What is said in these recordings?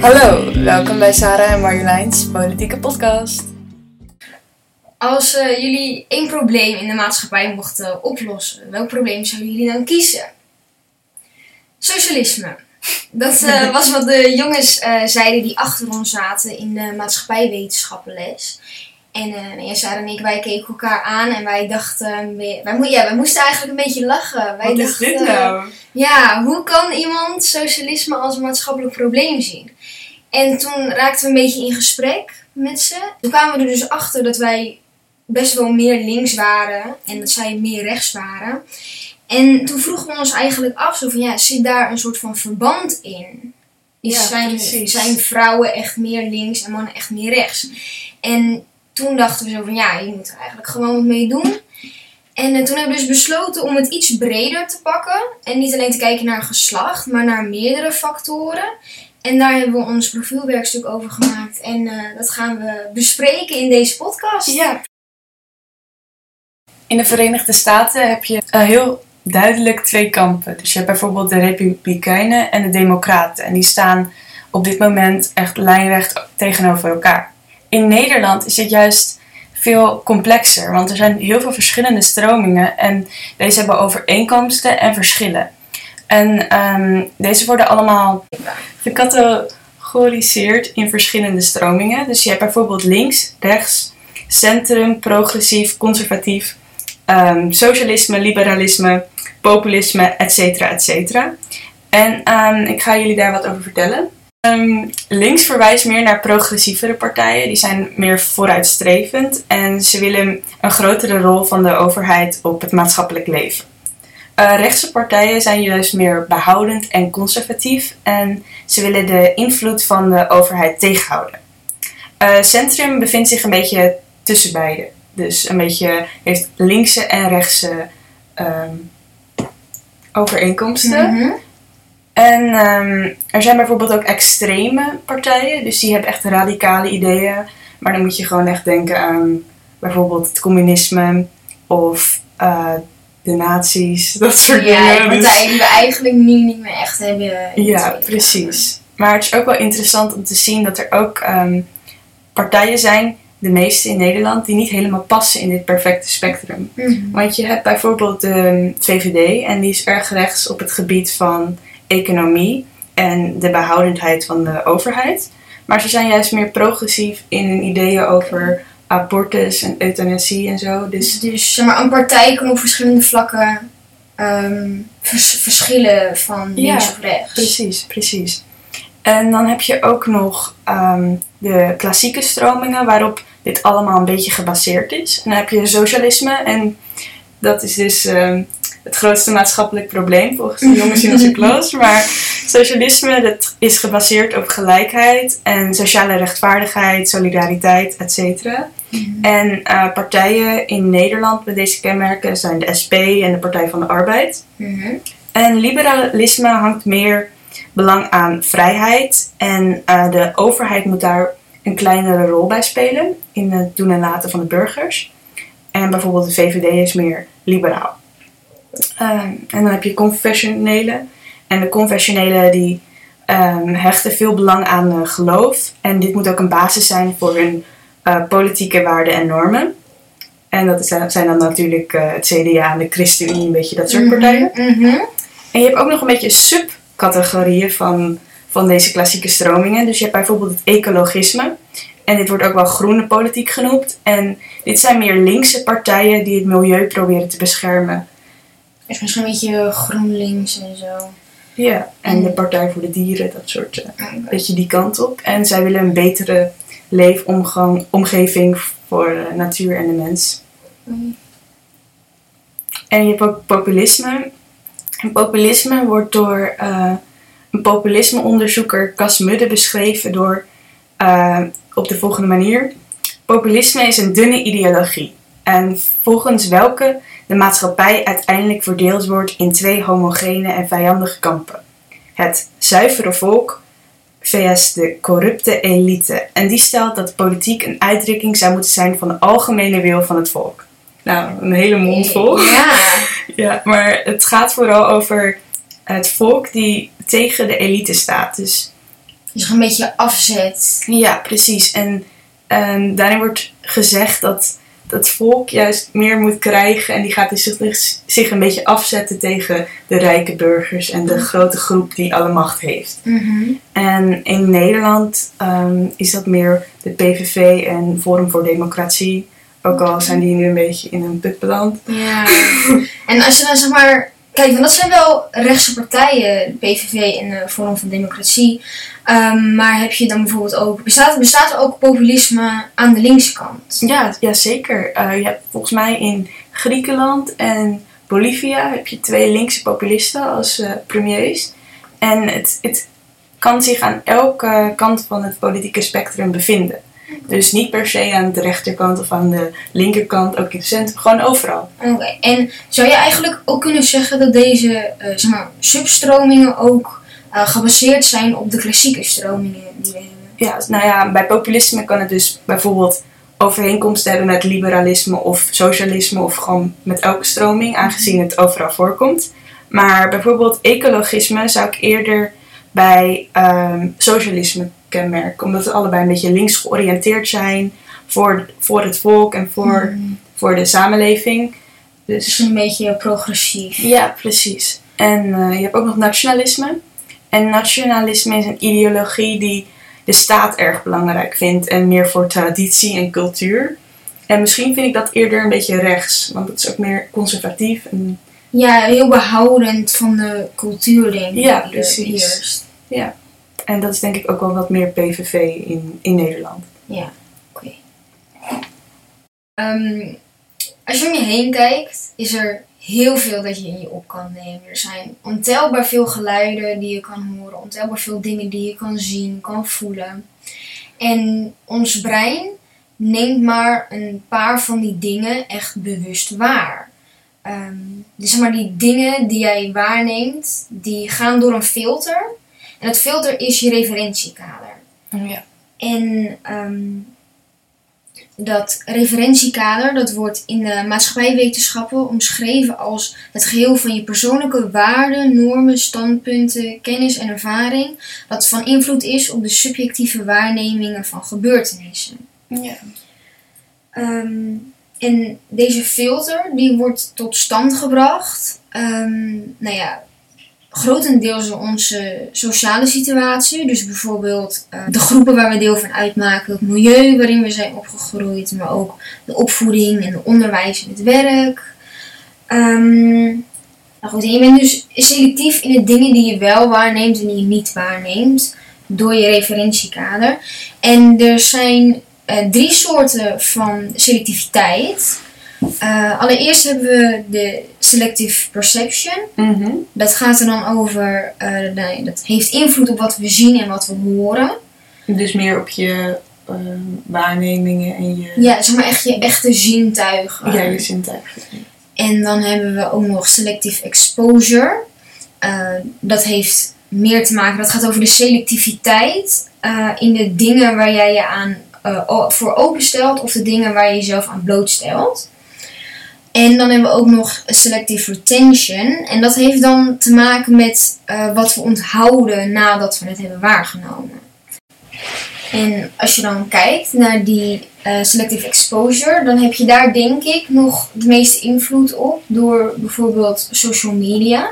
Hallo, welkom bij Sarah en Marjoleins Politieke Podcast. Als eh, jullie één probleem in de maatschappij mochten oplossen, welk probleem zouden jullie dan kiezen? Socialisme. Dat eh, was wat de jongens eh, zeiden die achter ons zaten in de maatschappijwetenschappenles. En uh, ja, Sarah en ik, wij keken elkaar aan en wij dachten, wij, wij, mo- ja, wij moesten eigenlijk een beetje lachen. Wij Wat is dit nou? Ja, hoe kan iemand socialisme als maatschappelijk probleem zien? En toen raakten we een beetje in gesprek met ze. Toen kwamen we er dus achter dat wij best wel meer links waren en dat zij meer rechts waren. En toen vroegen we ons eigenlijk af, zo van ja, zit daar een soort van verband in? Is Ja, zijn, zijn vrouwen echt meer links en mannen echt meer rechts? En toen dachten we zo van ja, je moet er eigenlijk gewoon wat mee doen. En eh, toen hebben we dus besloten om het iets breder te pakken. En niet alleen te kijken naar geslacht, maar naar meerdere factoren. En daar hebben we ons profielwerkstuk over gemaakt. En eh, dat gaan we bespreken in deze podcast. Ja. In de Verenigde Staten heb je eh, heel duidelijk twee kampen. Dus je hebt bijvoorbeeld de Republikeinen en de Democraten. En die staan op dit moment echt lijnrecht tegenover elkaar. In Nederland is het juist veel complexer, want er zijn heel veel verschillende stromingen en deze hebben overeenkomsten en verschillen. En ehm, deze worden allemaal gecategoriseerd in verschillende stromingen. Dus je hebt bijvoorbeeld links, rechts, centrum, progressief, conservatief, ehm, socialisme, liberalisme, populisme, etc. etc. En ehm, ik ga jullie daar wat over vertellen. Ehm, links verwijst meer naar progressievere partijen. Die zijn meer vooruitstrevend en ze willen een grotere rol van de overheid op het maatschappelijk leven. Eh, rechtse partijen zijn juist meer behoudend en conservatief en ze willen de invloed van de overheid tegenhouden. Eh, centrum bevindt zich een beetje tussen beide. Dus een beetje heeft linkse en rechtse ehm, overeenkomsten. Mhm. En ehm, er zijn bijvoorbeeld ook extreme partijen, dus die hebben echt radicale ideeën. Maar dan moet je gewoon echt denken aan bijvoorbeeld het communisme of eh, de nazi's, dat soort Ja, dingen. Dus- partijen die we eigenlijk nu niet meer echt hebben. in de ja, precies. Maar het is ook wel interessant om te zien dat er ook ehm, partijen zijn, de meeste in Nederland, die niet helemaal passen in dit perfecte spectrum. Mhm. Want je hebt bijvoorbeeld de VVD en die is erg rechts op het gebied van economie en de behoudendheid van de overheid. Maar ze zijn juist meer progressief in hun ideeën over abortus en euthanasie en zo. Dus Dus zeg maar, een partij kan op verschillende vlakken ehm, vers- verschillen van Ja, links of rechts. precies, precies. En dan heb je ook nog ehm, de klassieke stromingen waarop dit allemaal een beetje gebaseerd is. En dan heb je socialisme en dat is dus ehm, het grootste maatschappelijk probleem volgens de jongens in onze klas. Maar socialisme dat is gebaseerd op gelijkheid en sociale rechtvaardigheid, solidariteit, etc. Mhm. En eh, partijen in Nederland met deze kenmerken zijn de SP en de Partij van de Arbeid. Mhm. En liberalisme hangt meer belang aan vrijheid en eh, de overheid moet daar een kleinere rol bij spelen in het doen en laten van de burgers. En bijvoorbeeld de VVD is meer liberaal. Ehm, en dan heb je confessionele. En de confessionele die ehm, hechten veel belang aan eh, geloof. En dit moet ook een basis zijn voor hun eh, politieke waarden en normen. En dat is- zijn dan natuurlijk eh, het CDA en de ChristenUnie, een beetje dat soort partijen. Mhm. En je hebt ook nog een beetje subcategorieën van, van deze klassieke stromingen. Dus je hebt bijvoorbeeld het ecologisme. En dit wordt ook wel groene politiek genoemd. En dit zijn meer linkse partijen die het milieu proberen te beschermen. Dus misschien een beetje GroenLinks en zo. Ja. En de Partij voor de Dieren, dat soort, eh, een beetje die kant op. En zij willen een betere leefomgeving voor de natuur en de mens. En je hebt ook populisme. En populisme wordt door eh, een populismeonderzoeker Cas Mudde beschreven door, eh, op de volgende manier. Populisme is een dunne ideologie. En volgens welke de maatschappij uiteindelijk verdeeld wordt in twee homogene en vijandige kampen. Het zuivere volk vs de corrupte elite. En die stelt dat politiek een uitdrukking zou moeten zijn van de algemene wil van het volk. Nou, een hele mond vol. Ja. Ja, maar het gaat vooral over het volk die tegen de elite staat. Dus Dus een beetje afzet. ja, precies. En ehm, daarin wordt gezegd dat dat volk juist meer moet krijgen en die gaat dus zich, zich een beetje afzetten tegen de rijke burgers en de grote groep die alle macht heeft. Mhm. En in Nederland ehm, is dat meer de PVV en Forum voor Democratie. Ook al zijn die nu een beetje in een put beland. Ja. en als je dan zeg maar. Kijk, want dat zijn wel rechtse partijen, PVV en de Forum van Democratie. Ehm, maar heb je dan bijvoorbeeld ook. Bestaat, bestaat er ook populisme aan de linkse kant? Ja, ja zeker. Eh, je hebt volgens mij in Griekenland en Bolivia heb je twee linkse populisten als eh, premiers. En het, het kan zich aan elke kant van het politieke spectrum bevinden. Dus niet per se aan de rechterkant of aan de linkerkant, ook in het centrum, gewoon overal. Oké, en zou je eigenlijk ook kunnen zeggen dat deze eh, zeg maar, substromingen ook eh, gebaseerd zijn op de klassieke stromingen die we hebben? Ja, nou ja, bij populisme kan het dus bijvoorbeeld overeenkomsten hebben met liberalisme of socialisme of gewoon met elke stroming, aangezien het overal voorkomt. Maar bijvoorbeeld ecologisme zou ik eerder bij ehm, socialisme kenmerken, omdat ze allebei een beetje links georiënteerd zijn voor, voor het volk en voor, Mhm. voor de samenleving. Dus Dus een beetje progressief. ja, precies. En eh, je hebt ook nog nationalisme. En nationalisme is een ideologie die de staat erg belangrijk vindt en meer voor traditie en cultuur. En misschien vind ik dat eerder een beetje rechts, want het is ook meer conservatief. En, Ja, heel behoudend van de cultuur, denk ik. Ja, precies. En dat is denk ik ook wel wat meer PVV in, in Nederland. Ja, oké. Ehm, als je om je heen kijkt, is er heel veel dat je in je op kan nemen. Er zijn ontelbaar veel geluiden die je kan horen, ontelbaar veel dingen die je kan zien, kan voelen. En ons brein neemt maar een paar van die dingen echt bewust waar. Ehm, dus zeg maar die dingen die jij waarneemt, die gaan door een filter. En dat filter is je referentiekader. Ja. En ehm, dat referentiekader, dat wordt in de maatschappijwetenschappen omschreven als het geheel van je persoonlijke waarden, normen, standpunten, kennis en ervaring, dat van invloed is op de subjectieve waarnemingen van gebeurtenissen. Ja. Ehm, en deze filter die wordt tot stand gebracht, ehm, nou ja, grotendeels door onze sociale situatie. Dus bijvoorbeeld eh, de groepen waar we deel van uitmaken, het milieu waarin we zijn opgegroeid, maar ook de opvoeding en het onderwijs en het werk. Ehm, nou goed, je bent dus selectief in de dingen die je wel waarneemt en die je niet waarneemt door je referentiekader. En er zijn eh, drie soorten van selectiviteit. Eh, allereerst hebben we de selective perception. Mhm. Dat gaat er dan over, eh, ja, dat heeft invloed op wat we zien en wat we horen. Dus meer op je ehm, waarnemingen en je, Ja, zeg maar echt je echte zintuigen. ja, je zintuigen. En dan hebben we ook nog selective exposure. Eh, dat heeft meer te maken, dat gaat over de selectiviteit eh, in de dingen waar jij je aan voor openstelt of de dingen waar je jezelf aan blootstelt. En dan hebben we ook nog selective retention. En dat heeft dan te maken met eh, wat we onthouden nadat we het hebben waargenomen. En als je dan kijkt naar die eh, selective exposure, dan heb je daar denk ik nog de meeste invloed op door bijvoorbeeld social media.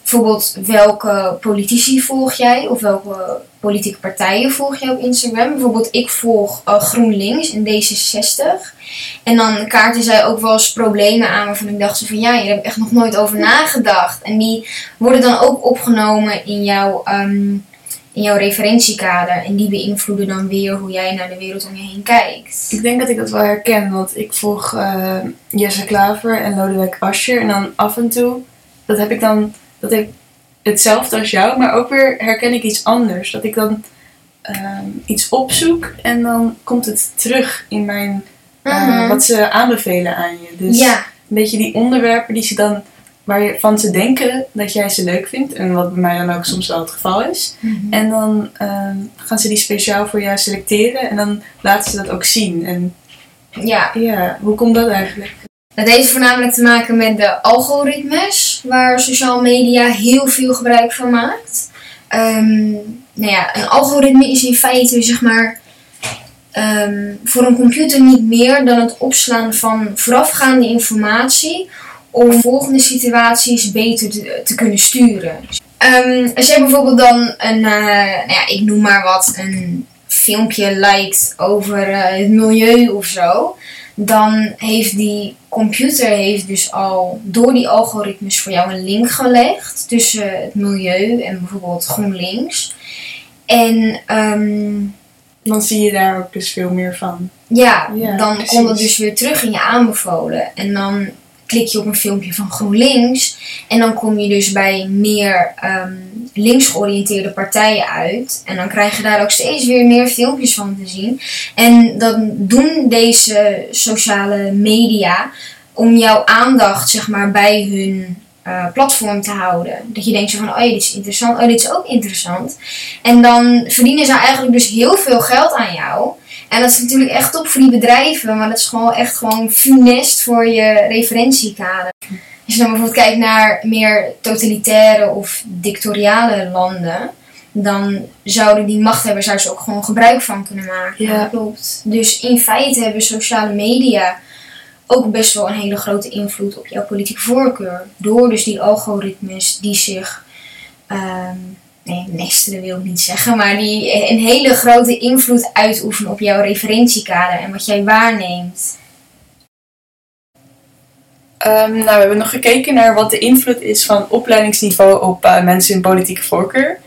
Bijvoorbeeld welke politici volg jij of welke politieke partijen volg jij op Instagram. Bijvoorbeeld ik volg eh, GroenLinks en D66. En dan kaarten zij ook wel eens problemen aan waarvan ik dacht van ja, hier heb ik echt nog nooit over nagedacht. En die worden dan ook opgenomen in jouw, ehm, in jouw referentiekader. En die beïnvloeden dan weer hoe jij naar de wereld om je heen kijkt. Ik denk dat ik dat wel herken, want ik volg eh, Jesse Klaver en Lodewijk Asscher. En dan af en toe, dat heb ik dan, dat heb hetzelfde als jou, maar ook weer herken ik iets anders. Dat ik dan ehm, iets opzoek en dan komt het terug in mijn, eh, Mhm. wat ze aanbevelen aan je. Dus ja, een beetje die onderwerpen die ze dan, waar je van ze denken dat jij ze leuk vindt. En wat bij mij dan ook soms wel het geval is. En dan ehm, gaan ze die speciaal voor jou selecteren en dan laten ze dat ook zien. En ja. ja, hoe komt dat eigenlijk? Dat heeft voornamelijk te maken met de algoritmes, waar social media heel veel gebruik van maakt. Ehm, nou ja, een algoritme is in feite zeg maar ehm, voor een computer niet meer dan het opslaan van voorafgaande informatie om volgende situaties beter te, kunnen sturen. Ehm, als jij bijvoorbeeld dan een, eh, nou ja, ik noem maar wat, een filmpje lijkt over eh, het milieu of zo, dan heeft die computer heeft dus al door die algoritmes voor jou een link gelegd tussen het milieu en bijvoorbeeld GroenLinks. En ehm, Dan zie je daar ook dus veel meer van. ja, Ja, dan precies. komt het dus weer terug in je aanbevolen. En dan klik je op een filmpje van GroenLinks. En dan kom je dus bij meer ehm links georiënteerde partijen uit. En dan krijg je daar ook steeds weer meer filmpjes van te zien. En dan doen deze sociale media om jouw aandacht zeg maar bij hun eh, platform te houden. Dat je denkt van, oh dit is interessant, oh dit is ook interessant. En dan verdienen ze eigenlijk dus heel veel geld aan jou. En dat is natuurlijk echt top voor die bedrijven, maar dat is gewoon echt gewoon funest voor je referentiekader. Als je dan bijvoorbeeld kijkt naar meer totalitaire of dictatoriale landen, dan zouden die machthebbers daar dus ook gewoon gebruik van kunnen maken. Ja. klopt. Dus in feite hebben sociale media ook best wel een hele grote invloed op jouw politieke voorkeur. Door dus die algoritmes die zich, ehm, nee, nestelen wil ik niet zeggen, maar die een hele grote invloed uitoefenen op jouw referentiekader en wat jij waarneemt. Ehm, nou, we hebben nog gekeken naar wat de invloed is van opleidingsniveau op eh, mensen in politieke voorkeur.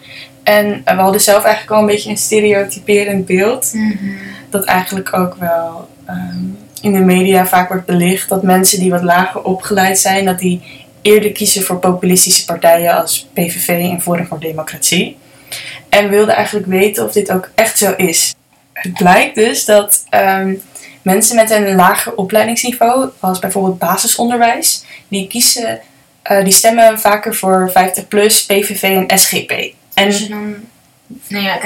En eh, we hadden zelf eigenlijk al een beetje een stereotyperend beeld. Dat eigenlijk ook wel ehm, in de media vaak wordt belicht. Dat mensen die wat lager opgeleid zijn, dat die eerder kiezen voor populistische partijen als PVV en Forum voor Democratie. En we wilden eigenlijk weten of dit ook echt zo is. Het blijkt dus dat ehm, mensen met een lager opleidingsniveau, als bijvoorbeeld basisonderwijs, die kiezen, eh, die stemmen vaker voor 50PLUS, PVV en SGP. En Als je dan, nou ja,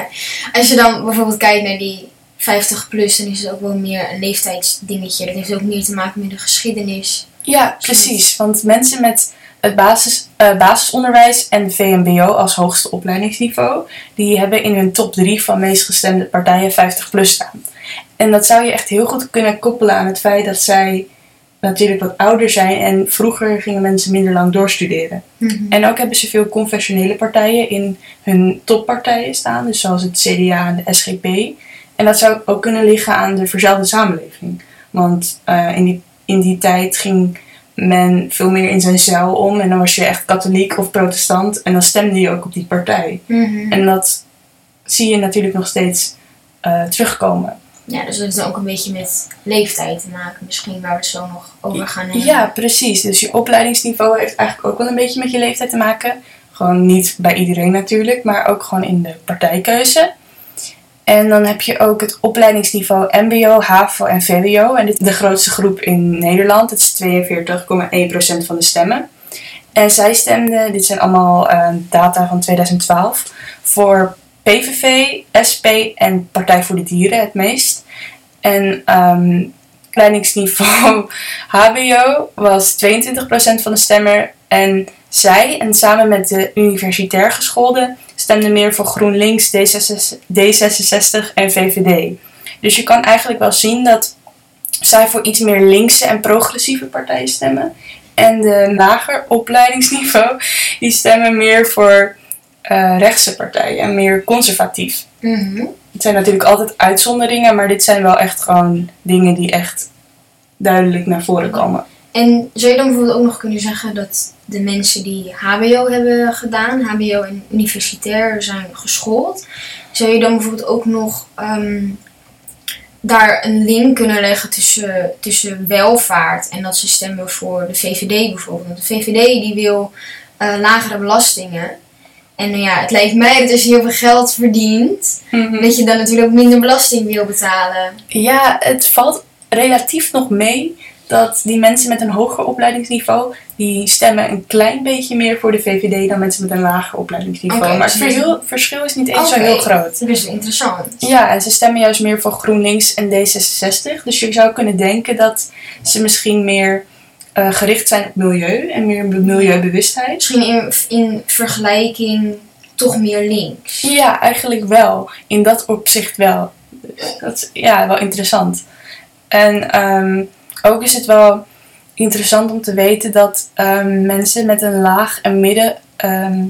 als je dan bijvoorbeeld kijkt naar die 50 plus, dan is het ook wel meer een leeftijdsdingetje. Dat heeft ook meer te maken met de geschiedenis. Ja, precies. Want mensen met het basis, eh, basisonderwijs en VMBO als hoogste opleidingsniveau, die hebben in hun top 3 van meest gestemde partijen 50 plus staan. En dat zou je echt heel goed kunnen koppelen aan het feit dat zij natuurlijk wat ouder zijn en vroeger gingen mensen minder lang doorstuderen. En ook hebben ze veel confessionele partijen in hun toppartijen staan, dus zoals het CDA en de SGP. En dat zou ook kunnen liggen aan de verzelfde samenleving. Want eh, in, die, in die tijd ging men veel meer in zijn cel om. En dan was je echt katholiek of protestant. En dan stemde je ook op die partij. Mhm. En dat zie je natuurlijk nog steeds eh, terugkomen. Ja, dus dat heeft dan ook een beetje met leeftijd te maken, misschien waar we het zo nog over gaan hebben. Ja, precies. Dus je opleidingsniveau heeft eigenlijk ook wel een beetje met je leeftijd te maken. Gewoon niet bij iedereen natuurlijk, maar ook gewoon in de partijkeuze. En dan heb je ook het opleidingsniveau MBO, HAVO en VWO. En dit is de grootste groep in Nederland. Het is 42,1% van de stemmen. En zij stemden, dit zijn allemaal eh, data van 2012, voor PVV, SP en Partij voor de Dieren het meest. En ehm opleidingsniveau HBO was 22% van de stemmer. En zij, en samen met de universitair gescholden, stemden meer voor GroenLinks, D66, D66 en VVD. Dus je kan eigenlijk wel zien dat zij voor iets meer linkse en progressieve partijen stemmen. En de lager opleidingsniveau, die stemmen meer voor eh, rechtse partijen en meer conservatief. Mhm. Het zijn natuurlijk altijd uitzonderingen, maar dit zijn wel echt gewoon dingen die echt duidelijk naar voren komen. En zou je dan bijvoorbeeld ook nog kunnen zeggen dat de mensen die HBO hebben gedaan, HBO en universitair zijn geschoold, zou je dan bijvoorbeeld ook nog ehm, daar een link kunnen leggen tussen, tussen welvaart en dat ze stemmen voor de VVD bijvoorbeeld? Want de VVD die wil eh, lagere belastingen. En nou ja, het lijkt mij dat als je heel veel geld verdient, dat je dan natuurlijk ook minder belasting wil betalen. Ja, het valt relatief nog mee dat die mensen met een hoger opleidingsniveau, die stemmen een klein beetje meer voor de VVD dan mensen met een lager opleidingsniveau. Maar het dus verschil, verschil is niet eens zo heel groot. Dat is interessant. Ja, en ze stemmen juist meer voor GroenLinks en D66. Dus je zou kunnen denken dat ze misschien meer eh, gericht zijn op milieu en meer milieubewustheid. Misschien in, in vergelijking toch meer links. Ja, eigenlijk wel. In dat opzicht wel. Dus dat is ja, wel interessant. En ehm, ook is het wel interessant om te weten dat ehm, mensen met een laag en midden ehm,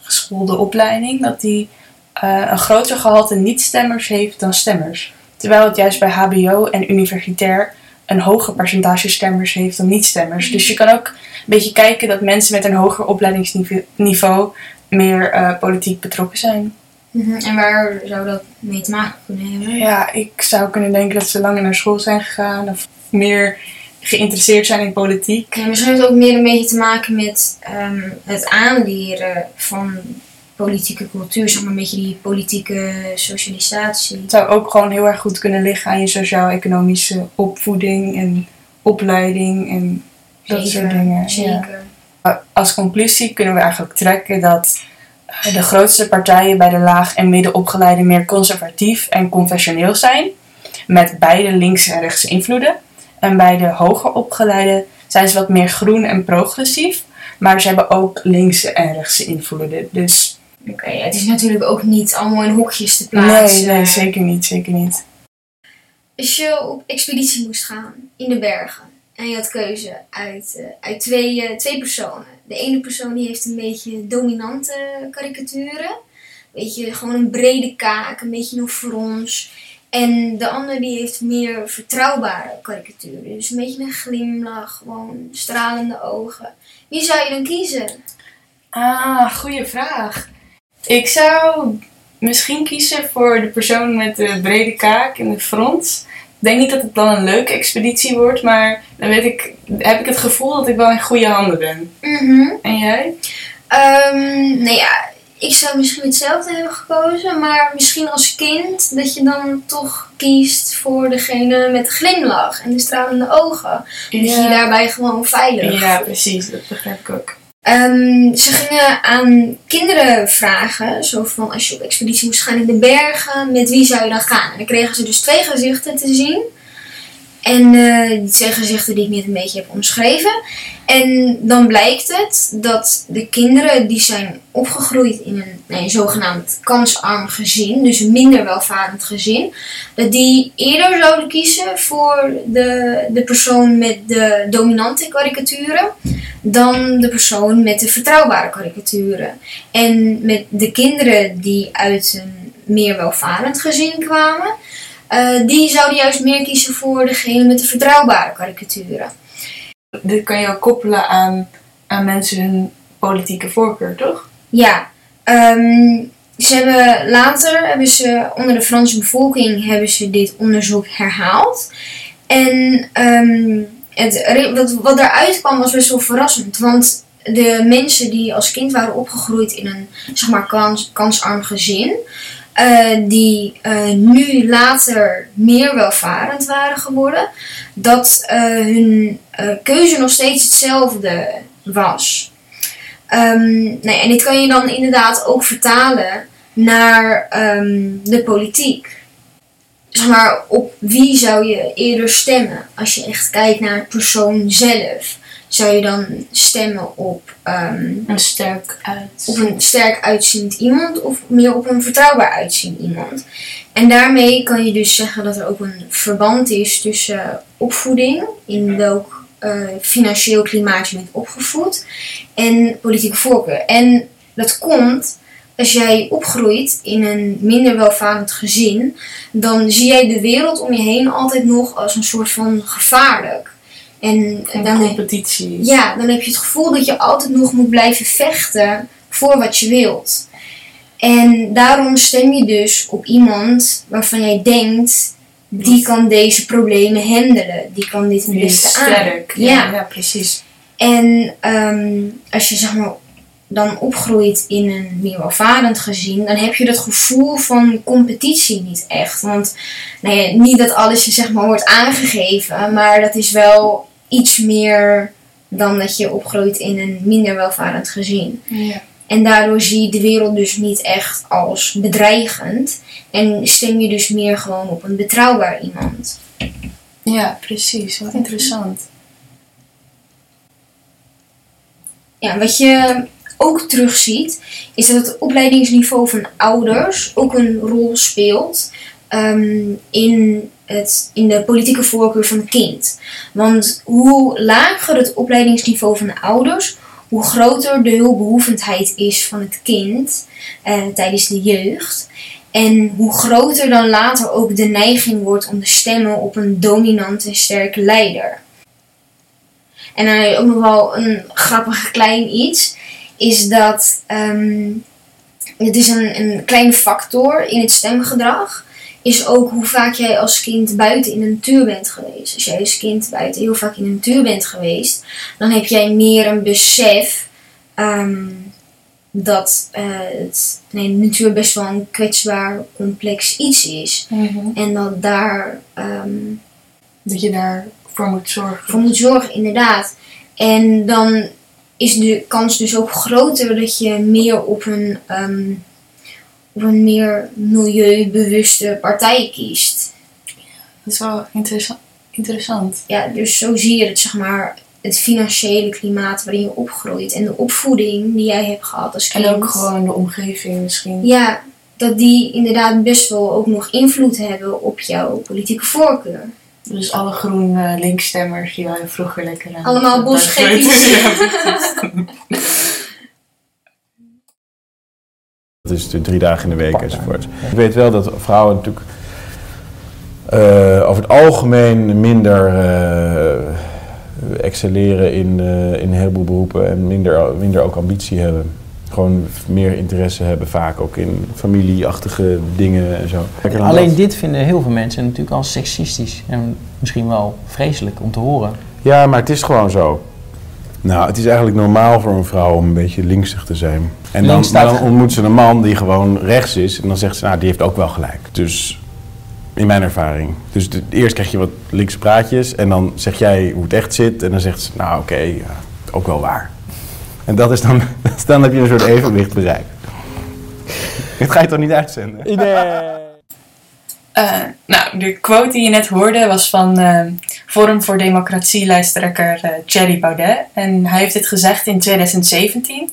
geschoolde opleiding, dat die eh, een groter gehalte niet-stemmers heeft dan stemmers. Terwijl het juist bij HBO en universitair een hoger percentage stemmers heeft dan niet-stemmers. Dus je kan ook een beetje kijken dat mensen met een hoger opleidingsniveau meer eh, politiek betrokken zijn. Mhm, En waar zou dat mee te maken kunnen hebben? Ja, ik zou kunnen denken dat ze langer naar school zijn gegaan of meer geïnteresseerd zijn in politiek. Ja, misschien heeft het ook meer een beetje te maken met ehm, het aanleren van politieke cultuur, zeg maar een beetje die politieke socialisatie. Het zou ook gewoon heel erg goed kunnen liggen aan je sociaal-economische opvoeding en opleiding en dat soort dingen. Ja. Zeker. Als conclusie kunnen we eigenlijk trekken dat eh, de grootste partijen bij de laag- en middenopgeleiden meer conservatief en confessioneel zijn, met beide linkse en rechtse invloeden. En bij de hoger opgeleiden zijn ze wat meer groen en progressief, maar ze hebben ook linkse en rechtse invloeden. Dus Oké, ja, het is natuurlijk ook niet allemaal in hokjes te nee, plaatsen. nee, zeker niet, zeker niet. Als je op expeditie moest gaan in de bergen en je had keuze uit, eh, uit twee, eh, twee personen. De ene persoon die heeft een beetje dominante karikaturen. Weet je, gewoon een brede kaak, een beetje een frons. En de ander die heeft meer vertrouwbare karikaturen. Dus een beetje een glimlach, gewoon stralende ogen. Wie zou je dan kiezen? Ah, goede vraag. Ik zou misschien kiezen voor de persoon met de brede kaak en de front. Ik denk niet dat het dan een leuke expeditie wordt, maar dan weet ik, heb ik het gevoel dat ik wel in goede handen ben. Mhm. En jij? Ehm, nou ja, ik zou misschien hetzelfde hebben gekozen, maar misschien als kind dat je dan toch kiest voor degene met de glimlach en de stralende ogen. Dat je je daarbij gewoon veilig ja, precies. Dat begrijp ik ook. Ehm, ze gingen aan kinderen vragen, zo van als je op expeditie moest gaan in de bergen, met wie zou je dan gaan? En dan kregen ze dus twee gezichten te zien. En eh, die gezichten die ik net een beetje heb omschreven. En dan blijkt het dat de kinderen die zijn opgegroeid in een nee, zogenaamd kansarm gezin, dus een minder welvarend gezin, dat die eerder zouden kiezen voor de, de persoon met de dominante karikaturen dan de persoon met de vertrouwbare karikaturen. En met de kinderen die uit een meer welvarend gezin kwamen, eh, die zouden juist meer kiezen voor degene met de vertrouwbare karikaturen. Dit kan je ook koppelen aan, aan mensen hun politieke voorkeur, toch? Ja, ehm, ze hebben later hebben ze onder de Franse bevolking hebben ze dit onderzoek herhaald. En ehm, het, wat, wat daaruit kwam was best wel verrassend. Want de mensen die als kind waren opgegroeid in een zeg maar, kans, kansarm gezin, eh, die eh, nu later meer welvarend waren geworden, dat eh, hun keuze nog steeds hetzelfde was. Ehm, nee, en dit kan je dan inderdaad ook vertalen naar ehm, de politiek. Zeg maar, op wie zou je eerder stemmen? Als je echt kijkt naar persoon zelf. Zou je dan stemmen op, ehm, Een sterk uit. op een sterk uitziend iemand of meer op een vertrouwbaar uitziend iemand? En daarmee kan je dus zeggen dat er ook een verband is tussen opvoeding, in welk eh, financieel klimaat je bent opgevoed, en politieke voorkeur. En dat komt als jij opgroeit in een minder welvarend gezin, dan zie jij de wereld om je heen altijd nog als een soort van gevaarlijk. En Een dan, competitie. ja, dan heb je het gevoel dat je altijd nog moet blijven vechten voor wat je wilt. En daarom stem je dus op iemand waarvan jij denkt, die kan deze problemen handelen. Die kan dit het beste aan. sterk. Ja. Ja, ja, precies. En ehm, als je zeg maar dan opgroeit in een meer welvarend gezin, dan heb je dat gevoel van competitie niet echt. Want nou ja, niet dat alles je zeg maar wordt aangegeven, maar dat is wel iets meer dan dat je opgroeit in een minder welvarend gezin. Ja. En daardoor zie je de wereld dus niet echt als bedreigend. En stem je dus meer gewoon op een betrouwbaar iemand. ja, precies. Wat interessant. Ja, wat je ook terugziet, is dat het opleidingsniveau van ouders ook een rol speelt ehm, in, het, in de politieke voorkeur van het kind. Want hoe lager het opleidingsniveau van de ouders, hoe groter de hulpbehoevendheid is van het kind eh, tijdens de jeugd. En hoe groter dan later ook de neiging wordt om te stemmen op een dominante en sterke leider. En dan heb ook nog wel een grappig klein iets. Is dat ehm, het is een, een kleine factor in het stemgedrag. Is ook hoe vaak jij als kind buiten in de natuur bent geweest. Als jij als kind buiten heel vaak in de natuur bent geweest, dan heb jij meer een besef ehm, dat uh, het, nee, de natuur best wel een kwetsbaar, complex iets is. En dat daar. ehm, Dat je daarvoor moet zorgen. voor moet zorgen, inderdaad. En dan is de kans dus ook groter dat je meer op een, ehm, op een meer milieubewuste partij kiest. Dat is wel interessa- interessant. Ja, dus zo zie je het, zeg maar, het financiële klimaat waarin je opgroeit en de opvoeding die jij hebt gehad als kind. En ook gewoon de omgeving misschien. Ja, dat die inderdaad best wel ook nog invloed hebben op jouw politieke voorkeur. Dus alle groen linksstemmers die wij vroeger lekker aan Allemaal bosgekkies. Ja, precies. Dat is de drie dagen in de week enzovoort. Ik weet wel dat vrouwen natuurlijk eh, over het algemeen minder eh, excelleren in, eh, in een heleboel beroepen en minder, minder ook ambitie hebben. Gewoon meer interesse hebben vaak ook in familieachtige dingen en zo. Alleen dit vinden heel veel mensen natuurlijk al seksistisch. En misschien wel vreselijk om te horen. Ja, maar het is gewoon zo. Nou, het is eigenlijk normaal voor een vrouw om een beetje linksig te zijn. En dan, dan ontmoet ze een man die gewoon rechts is. En dan zegt ze, nou, die heeft ook wel gelijk. Dus, in mijn ervaring. Dus de- eerst krijg je wat linkse praatjes. En dan zeg jij hoe het echt zit. En dan zegt ze, nou oké, ja, ook wel waar. En dat is dan, dan heb je een soort evenwicht bereikt. Het ga je toch niet uitzenden? Eh, nou, de quote die je net hoorde was van eh, Forum voor Democratie lijsttrekker eh, Thierry Baudet. En hij heeft dit gezegd in 2017.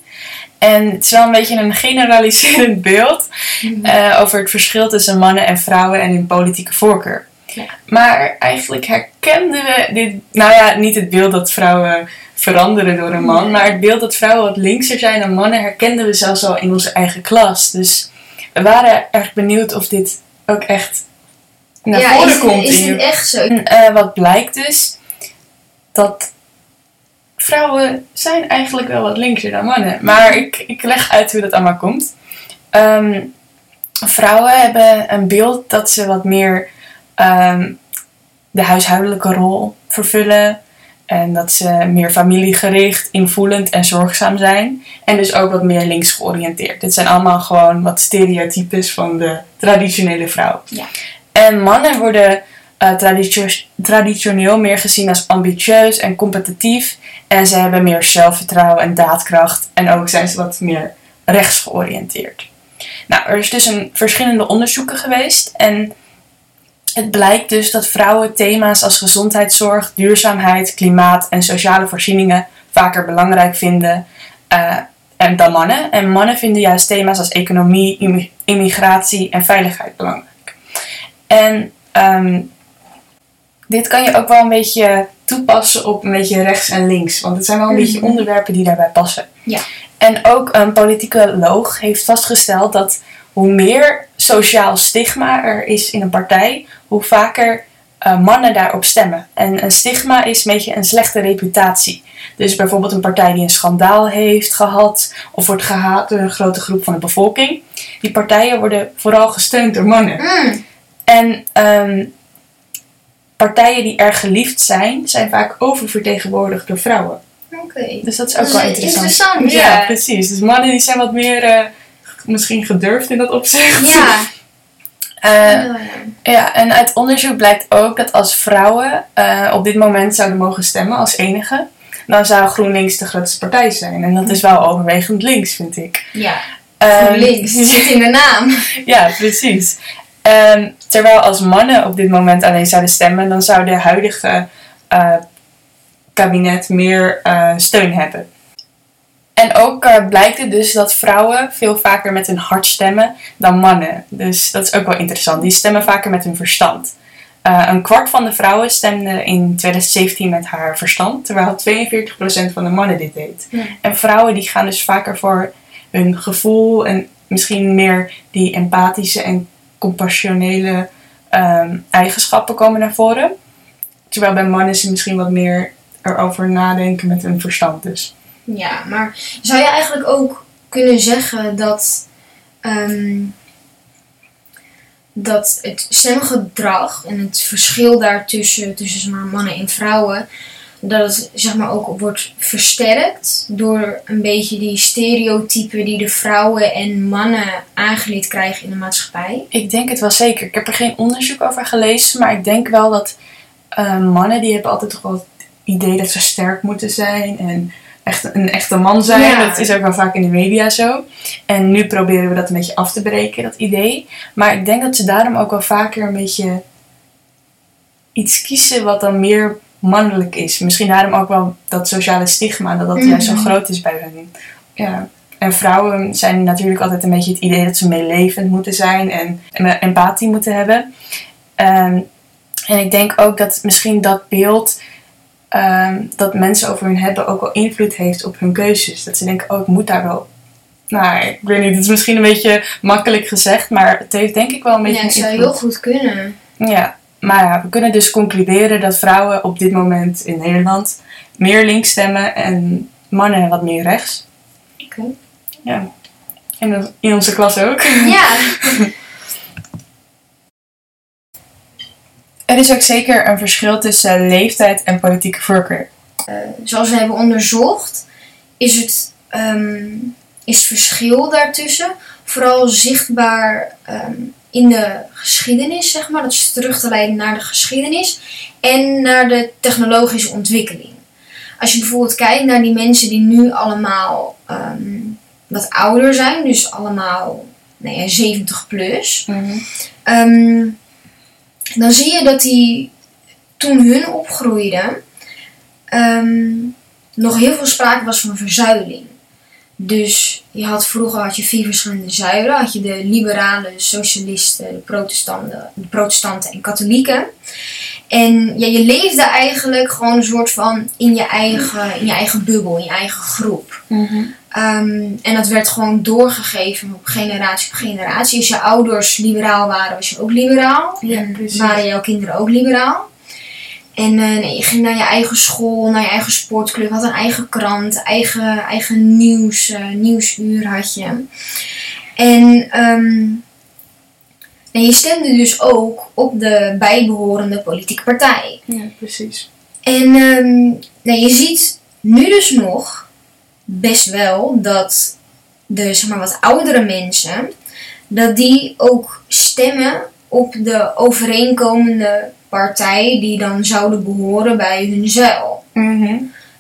En het is wel een beetje een generaliserend beeld eh, over het verschil tussen mannen en vrouwen en hun politieke voorkeur. Ja. Maar eigenlijk herkenden we dit, nou ja, niet het beeld dat vrouwen veranderen door een man, Nee. maar het beeld dat vrouwen wat linkser zijn dan mannen herkenden we zelfs al in onze eigen klas. Dus we waren erg benieuwd of dit ook echt naar ja, voren is, komt is dit echt zo? en, eh, wat blijkt dus, dat vrouwen zijn eigenlijk wel wat linkser dan mannen. Maar ik, ik leg uit hoe dat allemaal komt. Ehm, vrouwen hebben een beeld dat ze wat meer ehm, de huishoudelijke rol vervullen. En dat ze meer familiegericht, invoelend en zorgzaam zijn. En dus ook wat meer links georiënteerd. Dit zijn allemaal gewoon wat stereotypes van de traditionele vrouw. Ja. En mannen worden eh, traditio- traditioneel meer gezien als ambitieus en competitief. En ze hebben meer zelfvertrouwen en daadkracht. En ook zijn ze wat meer rechts georiënteerd. Nou, er is dus een verschillende onderzoeken geweest. En het blijkt dus dat vrouwen thema's als gezondheidszorg, duurzaamheid, klimaat en sociale voorzieningen vaker belangrijk vinden eh, en dan mannen. En mannen vinden juist thema's als economie, immi- immigratie en veiligheid belangrijk. En ehm, dit kan je ook wel een beetje toepassen op een beetje rechts en links. Want het zijn wel een beetje Mhm. onderwerpen die daarbij passen. Ja. En ook een politicoloog heeft vastgesteld dat hoe meer sociaal stigma er is in een partij, hoe vaker eh, mannen daarop stemmen. En een stigma is een beetje een slechte reputatie. Dus bijvoorbeeld een partij die een schandaal heeft gehad of wordt gehaat door een grote groep van de bevolking. Die partijen worden vooral gesteund door mannen. Mm, En ehm, partijen die erg geliefd zijn, zijn vaak oververtegenwoordigd door vrouwen. Oké. Dus dat is ook Dat wel interessant. interessant, ja. ja. precies. Dus mannen die zijn wat meer eh, misschien gedurfd in dat opzicht. Ja. Eh, Ja, ja. ja, en uit onderzoek blijkt ook dat als vrouwen eh, op dit moment zouden mogen stemmen als enige, dan zou GroenLinks de grootste partij zijn. En dat is wel overwegend links, vind ik. Ja, Ehm, links. Het zit in de naam. Ja, precies. Ehm, terwijl als mannen op dit moment alleen zouden stemmen, dan zou de huidige eh, kabinet meer steun hebben. En ook eh, blijkt het dus dat vrouwen veel vaker met hun hart stemmen dan mannen. Dus dat is ook wel interessant. Die stemmen vaker met hun verstand. Eh, een kwart van de vrouwen stemde in 2017 met haar verstand, terwijl 42% van de mannen dit deed. Ja. En vrouwen die gaan dus vaker voor hun gevoel en misschien meer die empathische en compassionele ehm, eigenschappen komen naar voren. Terwijl bij mannen ze misschien wat meer erover nadenken met hun verstand dus. Ja, maar zou je eigenlijk ook kunnen zeggen dat, ehm, dat het stemgedrag en het verschil daartussen tussen zeg maar, mannen en vrouwen, dat het zeg maar, ook wordt versterkt door een beetje die stereotypen die de vrouwen en mannen aangeleerd krijgen in de maatschappij? Ik denk het wel zeker. Ik heb er geen onderzoek over gelezen, maar ik denk wel dat eh, mannen die hebben altijd toch wel het idee dat ze sterk moeten zijn en echt een echte man zijn. Ja. Dat is ook wel vaak in de media zo. En nu proberen we dat een beetje af te breken, dat idee. Maar ik denk dat ze daarom ook wel vaker een beetje iets kiezen wat dan meer mannelijk is. Misschien daarom ook wel dat sociale stigma, dat dat juist zo Mhm. groot is bij hun. Ja. En vrouwen zijn natuurlijk altijd een beetje het idee dat ze meelevend moeten zijn en, en empathie moeten hebben. Ehm, en ik denk ook dat misschien dat beeld ehm, dat mensen over hun hebben ook wel invloed heeft op hun keuzes. Dat ze denken, oh, ik moet daar wel. Nou, ik weet niet, het is misschien een beetje makkelijk gezegd, maar het heeft denk ik wel een beetje Ja, het zou invloed. heel goed kunnen. Ja, maar ja, we kunnen dus concluderen dat vrouwen op dit moment in Nederland meer links stemmen en mannen wat meer rechts. Oké. Ja. En in onze klas ook. Ja, Er is ook zeker een verschil tussen leeftijd en politieke voorkeur. zoals we hebben onderzocht, is het, ehm, is verschil daartussen vooral zichtbaar ehm, in de geschiedenis, zeg maar. Dat is terug te leiden naar de geschiedenis en naar de technologische ontwikkeling. Als je bijvoorbeeld kijkt naar die mensen die nu allemaal ehm, wat ouder zijn, dus allemaal nou ja, 70 plus, Ehm, dan zie je dat die toen hun opgroeiden ehm, nog heel veel sprake was van verzuiling. Dus je had vroeger had je vier verschillende zuilen. Had je de liberalen, de socialisten, de protestanten, de protestanten en katholieken. En ja, je leefde eigenlijk gewoon een soort van in je eigen, in je eigen bubbel, in je eigen groep. Ehm, en dat werd gewoon doorgegeven op generatie op generatie. Als je ouders liberaal waren, was je ook liberaal. Ja, waren jouw kinderen ook liberaal. En eh, nee, je ging naar je eigen school, naar je eigen sportclub, had een eigen krant, eigen, eigen nieuws, eh, nieuwsuur had je. En ehm, en je stemde dus ook op de bijbehorende politieke partij. Ja, precies. En nou, je ziet nu dus nog best wel dat de zeg maar, wat oudere mensen, dat die ook stemmen op de overeenkomende partij die dan zouden behoren bij hun zuil.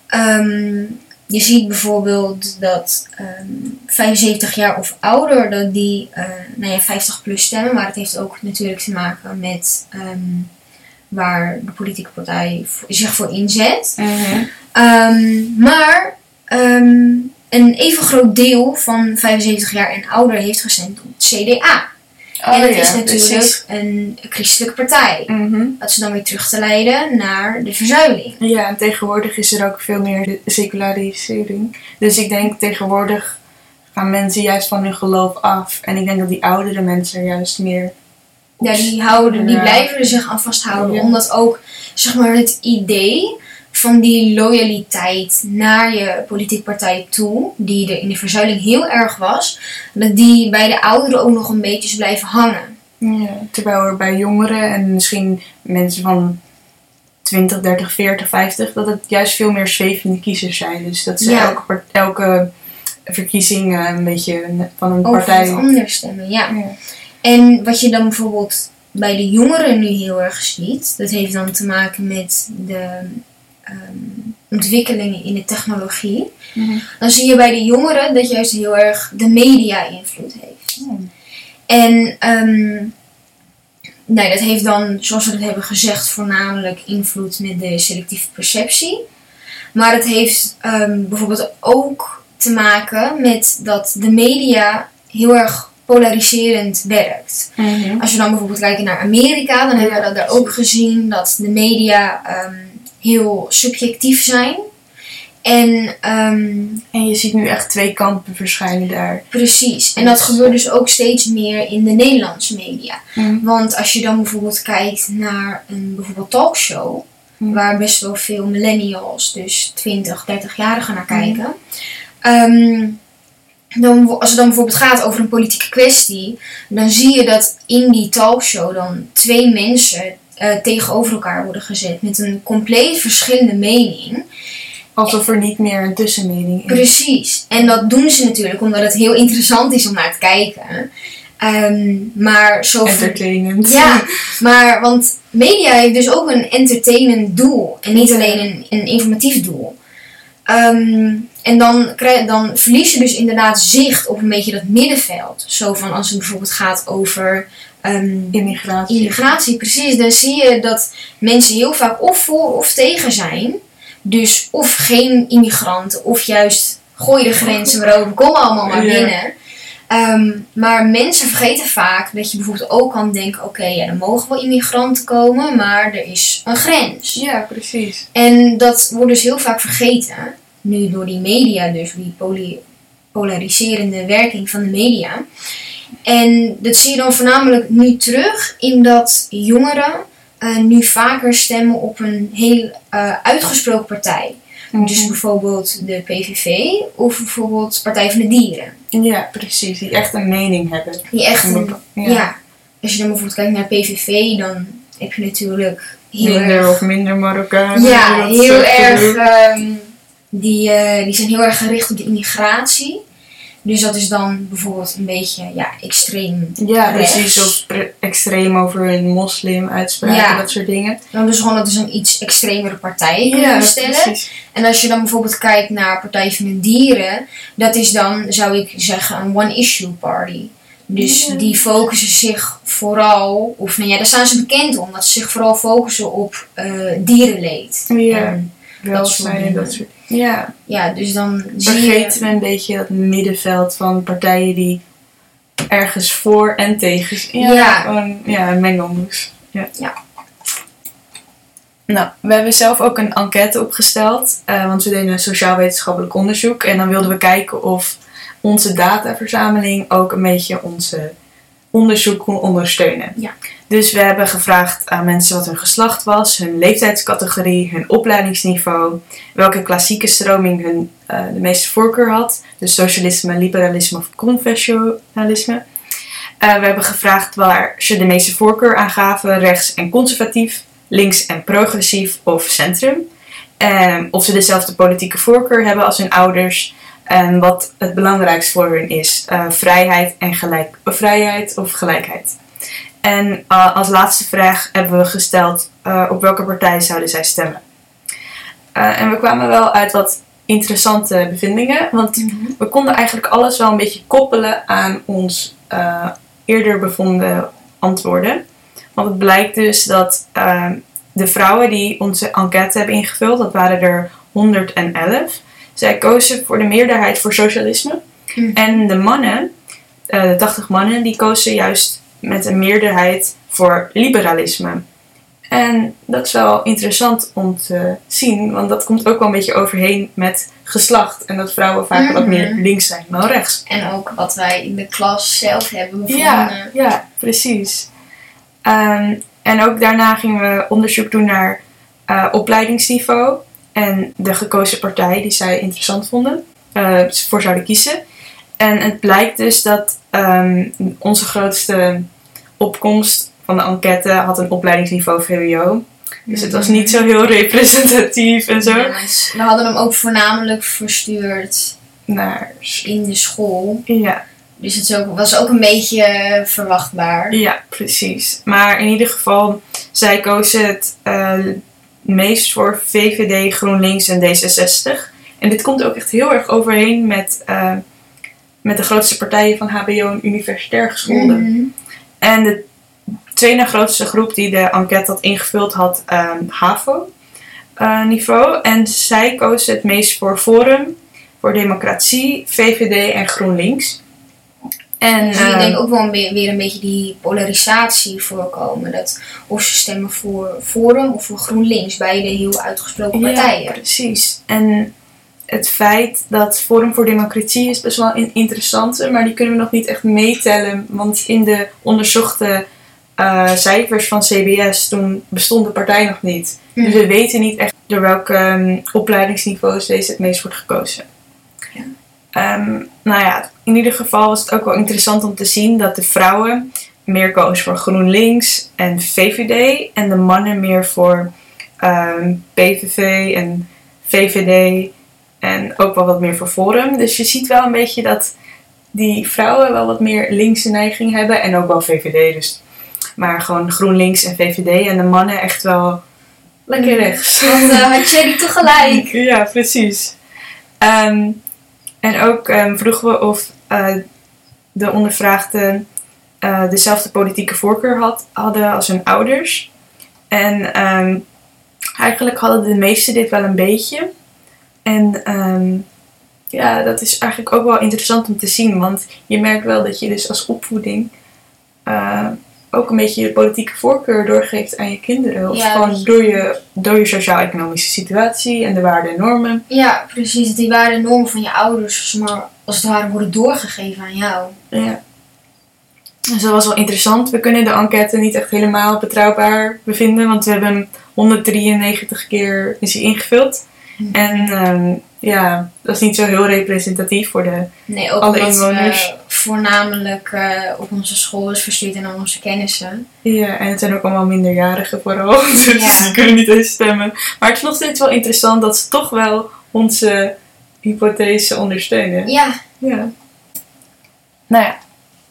Ehm, je ziet bijvoorbeeld dat ehm 75 jaar of ouder, dat die eh, nou ja, 50 plus stemmen, maar het heeft ook natuurlijk te maken met ehm, waar de politieke partij zich voor inzet. Ehm, maar ehm, een even groot deel van 75 jaar en ouder heeft gestemd op het CDA. en dat Oh ja, is natuurlijk precies. een christelijke partij. Mhm. Dat is dan weer terug te leiden naar de verzuiling. Ja, en tegenwoordig is er ook veel meer secularisering. Dus ik denk tegenwoordig gaan mensen juist van hun geloof af. En ik denk dat die oudere mensen er juist meer... Ja, die, houden, die Ja. blijven er zich aan vasthouden. Ja. Omdat ook zeg maar, het idee van die loyaliteit naar je politieke partij toe, die er in de verzuiling heel erg was, dat die bij de ouderen ook nog een beetje is blijven hangen. Ja, terwijl er bij jongeren en misschien mensen van 20, 30, 40, 50, dat het juist veel meer zwevende kiezers zijn. Dus dat ze Ja. elke, verkiezing eh, een beetje van een Over partij... het anders stemmen, ja. Ja. En wat je dan bijvoorbeeld bij de jongeren nu heel erg ziet, dat heeft dan te maken met de ehm, ontwikkelingen in de technologie. Mhm. Dan zie je bij de jongeren dat juist heel erg de media invloed heeft. En ehm, nee, dat heeft dan, zoals we het hebben gezegd, voornamelijk invloed met de selectieve perceptie. Maar het heeft ehm, bijvoorbeeld ook te maken met dat de media heel erg polariserend werkt. Als je dan bijvoorbeeld kijkt naar Amerika, dan hebben we dat daar ook gezien dat de media heel subjectief zijn. En ehm, En je ziet nu echt twee kampen verschijnen daar. precies, en dat gebeurt dus ook steeds meer in de Nederlandse media. Want als je dan bijvoorbeeld kijkt naar een bijvoorbeeld talkshow, Mm. waar best wel veel millennials, dus 20, 30-jarigen naar Mm. kijken. ehm, dan, als het dan bijvoorbeeld gaat over een politieke kwestie, dan zie je dat in die talkshow dan twee mensen eh, tegenover elkaar worden gezet met een compleet verschillende mening. Alsof er niet meer een tussenmening is. Precies. En dat doen ze natuurlijk omdat het heel interessant is om naar te kijken. Ehm, maar zo Entertainend. ja, maar want media heeft dus ook een entertainend doel en niet alleen een, een informatief doel. Ehm, en dan, krijg, dan verlies je dus inderdaad zicht op een beetje dat middenveld. Zo van als het bijvoorbeeld gaat over ehm, Immigratie. immigratie, precies. Dan zie je dat mensen heel vaak of voor of tegen zijn. Dus of geen immigranten, of juist gooi de grenzen maar open, kom allemaal maar Ja. binnen. Ehm, maar mensen vergeten vaak dat je bijvoorbeeld ook kan denken: oké, ja, er mogen wel immigranten komen, maar er is een grens. Ja, precies. En dat wordt dus heel vaak vergeten. Nu door die media, dus die polariserende werking van de media. En dat zie je dan voornamelijk nu terug in dat jongeren eh, nu vaker stemmen op een heel eh, uitgesproken partij. Dus Mhm. bijvoorbeeld de PVV of bijvoorbeeld Partij van de Dieren. Ja, precies. Die echt een mening hebben. Die echt een, Ja. ja. Als je dan bijvoorbeeld kijkt naar PVV, dan heb je natuurlijk heel minder erg of minder Marokkaan. Ja, heel erg. ehm, die, eh, die zijn heel erg gericht op de immigratie. Dus dat is dan bijvoorbeeld een beetje ja, extreem. Ja, rechts. precies. Of extreem over een moslim uitspraken, Ja. dat soort dingen. Dan dus gewoon dat is een iets extremere partij kunnen stellen. precies. En als je dan bijvoorbeeld kijkt naar Partij van de Dieren, dat is dan, zou ik zeggen, een one-issue party. Dus Ja. die focussen zich vooral, of nou ja, daar staan ze bekend om, dat ze zich vooral focussen op eh, dierenleed. Ja. En, Welzijn en dingen. dat soort Ja, ja, dus dan zie je... vergeten we een beetje dat middenveld van partijen die ergens voor en tegen zijn. Ja, Ja. gewoon ja, een mengelmoes. Ja. Ja. Nou, we hebben zelf ook een enquête opgesteld, eh, want we deden een sociaal-wetenschappelijk onderzoek en dan wilden we kijken of onze dataverzameling ook een beetje onze onderzoek kon ondersteunen. Ja. Dus we hebben gevraagd aan mensen wat hun geslacht was, hun leeftijdscategorie, hun opleidingsniveau, welke klassieke stroming hun eh, de meeste voorkeur had. Dus socialisme, liberalisme of confessionalisme. Eh, we hebben gevraagd waar ze de meeste voorkeur aan gaven, rechts en conservatief, links en progressief of centrum. En of ze dezelfde politieke voorkeur hebben als hun ouders. En wat het belangrijkst voor hun is, eh, vrijheid, en gelijk, vrijheid of gelijkheid. En eh, als laatste vraag hebben we gesteld eh, op welke partij zouden zij stemmen. Eh, en we kwamen wel uit wat interessante bevindingen, want we konden eigenlijk alles wel een beetje koppelen aan ons eerder bevonden antwoorden. Want het blijkt dus dat eh, de vrouwen die onze enquête hebben ingevuld, dat waren er 111, zij kozen voor de meerderheid voor socialisme. Mhm. En de mannen, de 80 mannen, die kozen juist met een meerderheid voor liberalisme. En dat is wel interessant om te zien, want dat komt ook wel een beetje overheen met geslacht. En dat vrouwen vaak wat Mhm. meer links zijn dan rechts. En ook wat wij in de klas zelf hebben bevonden. Ja, ja precies. Ehm, en ook daarna gingen we onderzoek doen naar eh, opleidingsniveau en de gekozen partij die zij interessant vonden, eh, voor zouden kiezen. En het blijkt dus dat ehm, onze grootste opkomst van de enquête had een opleidingsniveau VWO. Dus het was niet zo heel representatief en zo. Ja, maar s- we hadden hem ook voornamelijk verstuurd Naar, in de school. ja, Dus het was ook een beetje verwachtbaar. Ja, precies. Maar in ieder geval, zij kozen het eh, meest voor VVD, GroenLinks en D66. En dit komt ook echt heel erg overeen met, eh, met de grootste partijen van HBO en universitair gescholden. Mhm. En de tweede na grootste groep die de enquête had ingevuld had ehm, HAVO-niveau. en zij kozen het meest voor Forum, voor Democratie, VVD en GroenLinks. En, Dus je ehm, denkt ook wel weer een beetje die polarisatie voorkomen. Dat of ze stemmen voor Forum of voor GroenLinks. Beide heel uitgesproken partijen. Ja, precies. En het feit dat Forum voor Democratie is best wel een interessante, maar die kunnen we nog niet echt meetellen. Want in de onderzochte eh, cijfers van CBS, toen bestond de partij nog niet. Dus Mhm. we weten niet echt door welke ehm, opleidingsniveaus deze het meest wordt gekozen. Ja. Ehm, nou ja, in ieder geval was het ook wel interessant om te zien dat de vrouwen meer kozen voor GroenLinks en VVD en de mannen meer voor ehm, PVV en VVD en ook wel wat meer voor Forum. Dus je ziet wel een beetje dat die vrouwen wel wat meer linkse neiging hebben en ook wel VVD. Dus, maar gewoon GroenLinks en VVD en de mannen echt wel lekker rechts. Want eh, had Jerry tegelijk. Ja, precies. Ehm, en ook ehm, vroegen we of eh, de ondervraagden eh, dezelfde politieke voorkeur had, hadden als hun ouders. En ehm, eigenlijk hadden de meesten dit wel een beetje. En ehm, ja, dat is eigenlijk ook wel interessant om te zien. Want je merkt wel dat je dus als opvoeding eh, ook een beetje je politieke voorkeur doorgeeft aan je kinderen. Of Ja, gewoon door je, door je sociaal-economische situatie en de waarden en normen. Ja, precies. Die waarden en normen van je ouders maar, als het ware worden doorgegeven aan jou. Ja. Dus dat was wel interessant. We kunnen de enquête niet echt helemaal betrouwbaar bevinden, want we hebben hem 193 keer is ingevuld. En ehm, ja, dat is niet zo heel representatief voor de. Nee, ook Alle inwoners. we voornamelijk eh, op onze school is verstuurd en aan onze kennissen. Ja, en het zijn ook allemaal minderjarigen vooral, dus Ja. die kunnen niet eens stemmen. Maar het is nog steeds wel interessant dat ze toch wel onze hypothese ondersteunen. Ja, Ja. Nou ja,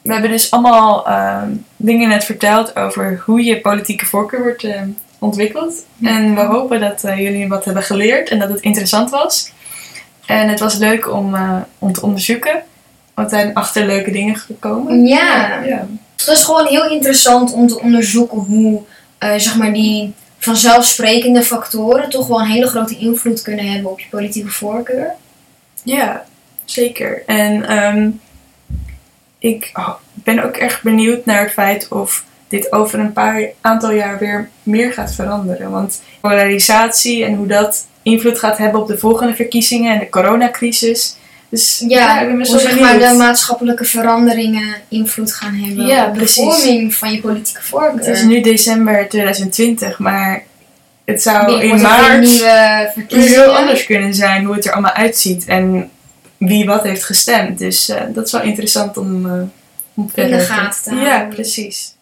we hebben dus allemaal ehm, dingen net verteld over hoe je politieke voorkeur wordt ehm, ontwikkeld. En we hopen dat eh, jullie wat hebben geleerd en dat het interessant was. En het was leuk om, eh, om te onderzoeken. Want er zijn achter leuke dingen gekomen. Ja. ja. het was gewoon heel interessant om te onderzoeken hoe eh, zeg maar die vanzelfsprekende factoren toch wel een hele grote invloed kunnen hebben op je politieke voorkeur. Ja, zeker. En ehm, ik oh, ben ook echt benieuwd naar het feit of dit over een paar aantal jaar weer meer gaat veranderen. Want polarisatie en hoe dat invloed gaat hebben op de volgende verkiezingen en de coronacrisis. Dus Ja, hoe zeg maar de maatschappelijke veranderingen invloed gaan hebben Ja, op de precies. vorming van je politieke voorkeur. Het is nu december 2020, maar het zou in maart nieuwe verkiezingen. heel anders kunnen zijn hoe het er allemaal uitziet en wie wat heeft gestemd. Dus eh, dat is wel interessant om, eh om verder gaten te Ja, houden. precies.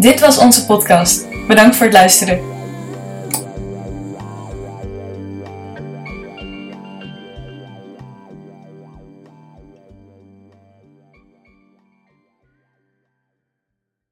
Dit was onze podcast. Bedankt voor het luisteren.